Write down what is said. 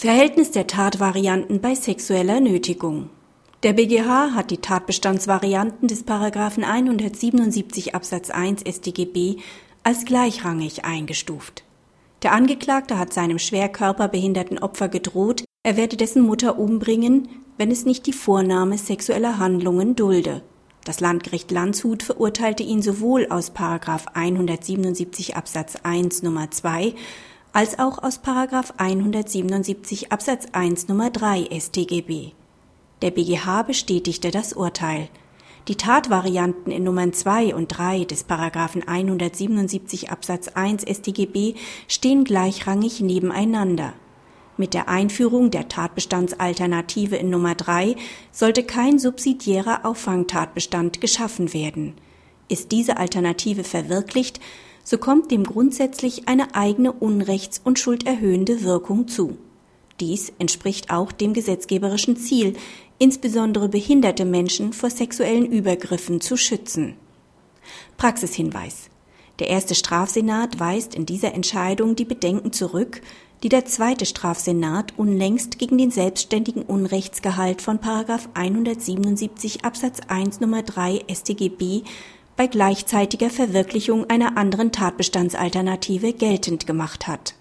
Verhältnis der Tatvarianten bei sexueller Nötigung. Der BGH hat die Tatbestandsvarianten des Paragraphen 177 Absatz 1 StGB als gleichrangig eingestuft. Der Angeklagte hat seinem schwer körperbehinderten Opfer gedroht, er werde dessen Mutter umbringen, wenn es nicht die Vornahme sexueller Handlungen dulde. Das Landgericht Landshut verurteilte ihn sowohl aus 177 Absatz 1 Nummer 2 als auch aus 177 Absatz 1 Nummer 3 StGB. Der BGH bestätigte das Urteil. Die Tatvarianten in Nummern 2 und 3 des Paragraphen 177 Absatz 1 StGB stehen gleichrangig nebeneinander. Mit der Einführung der Tatbestandsalternative in Nummer 3 sollte kein subsidiärer Auffangtatbestand geschaffen werden. Ist diese Alternative verwirklicht, so kommt dem grundsätzlich eine eigene unrechts- und schulderhöhende Wirkung zu. Dies entspricht auch dem gesetzgeberischen Ziel, insbesondere behinderte Menschen vor sexuellen Übergriffen zu schützen. Praxishinweis. Der erste Strafsenat weist in dieser Entscheidung die Bedenken zurück, die der zweite Strafsenat unlängst gegen den selbstständigen Unrechtsgehalt von 177 Absatz 1 Nummer 3 StGB bei gleichzeitiger Verwirklichung einer anderen Tatbestandsalternative geltend gemacht hat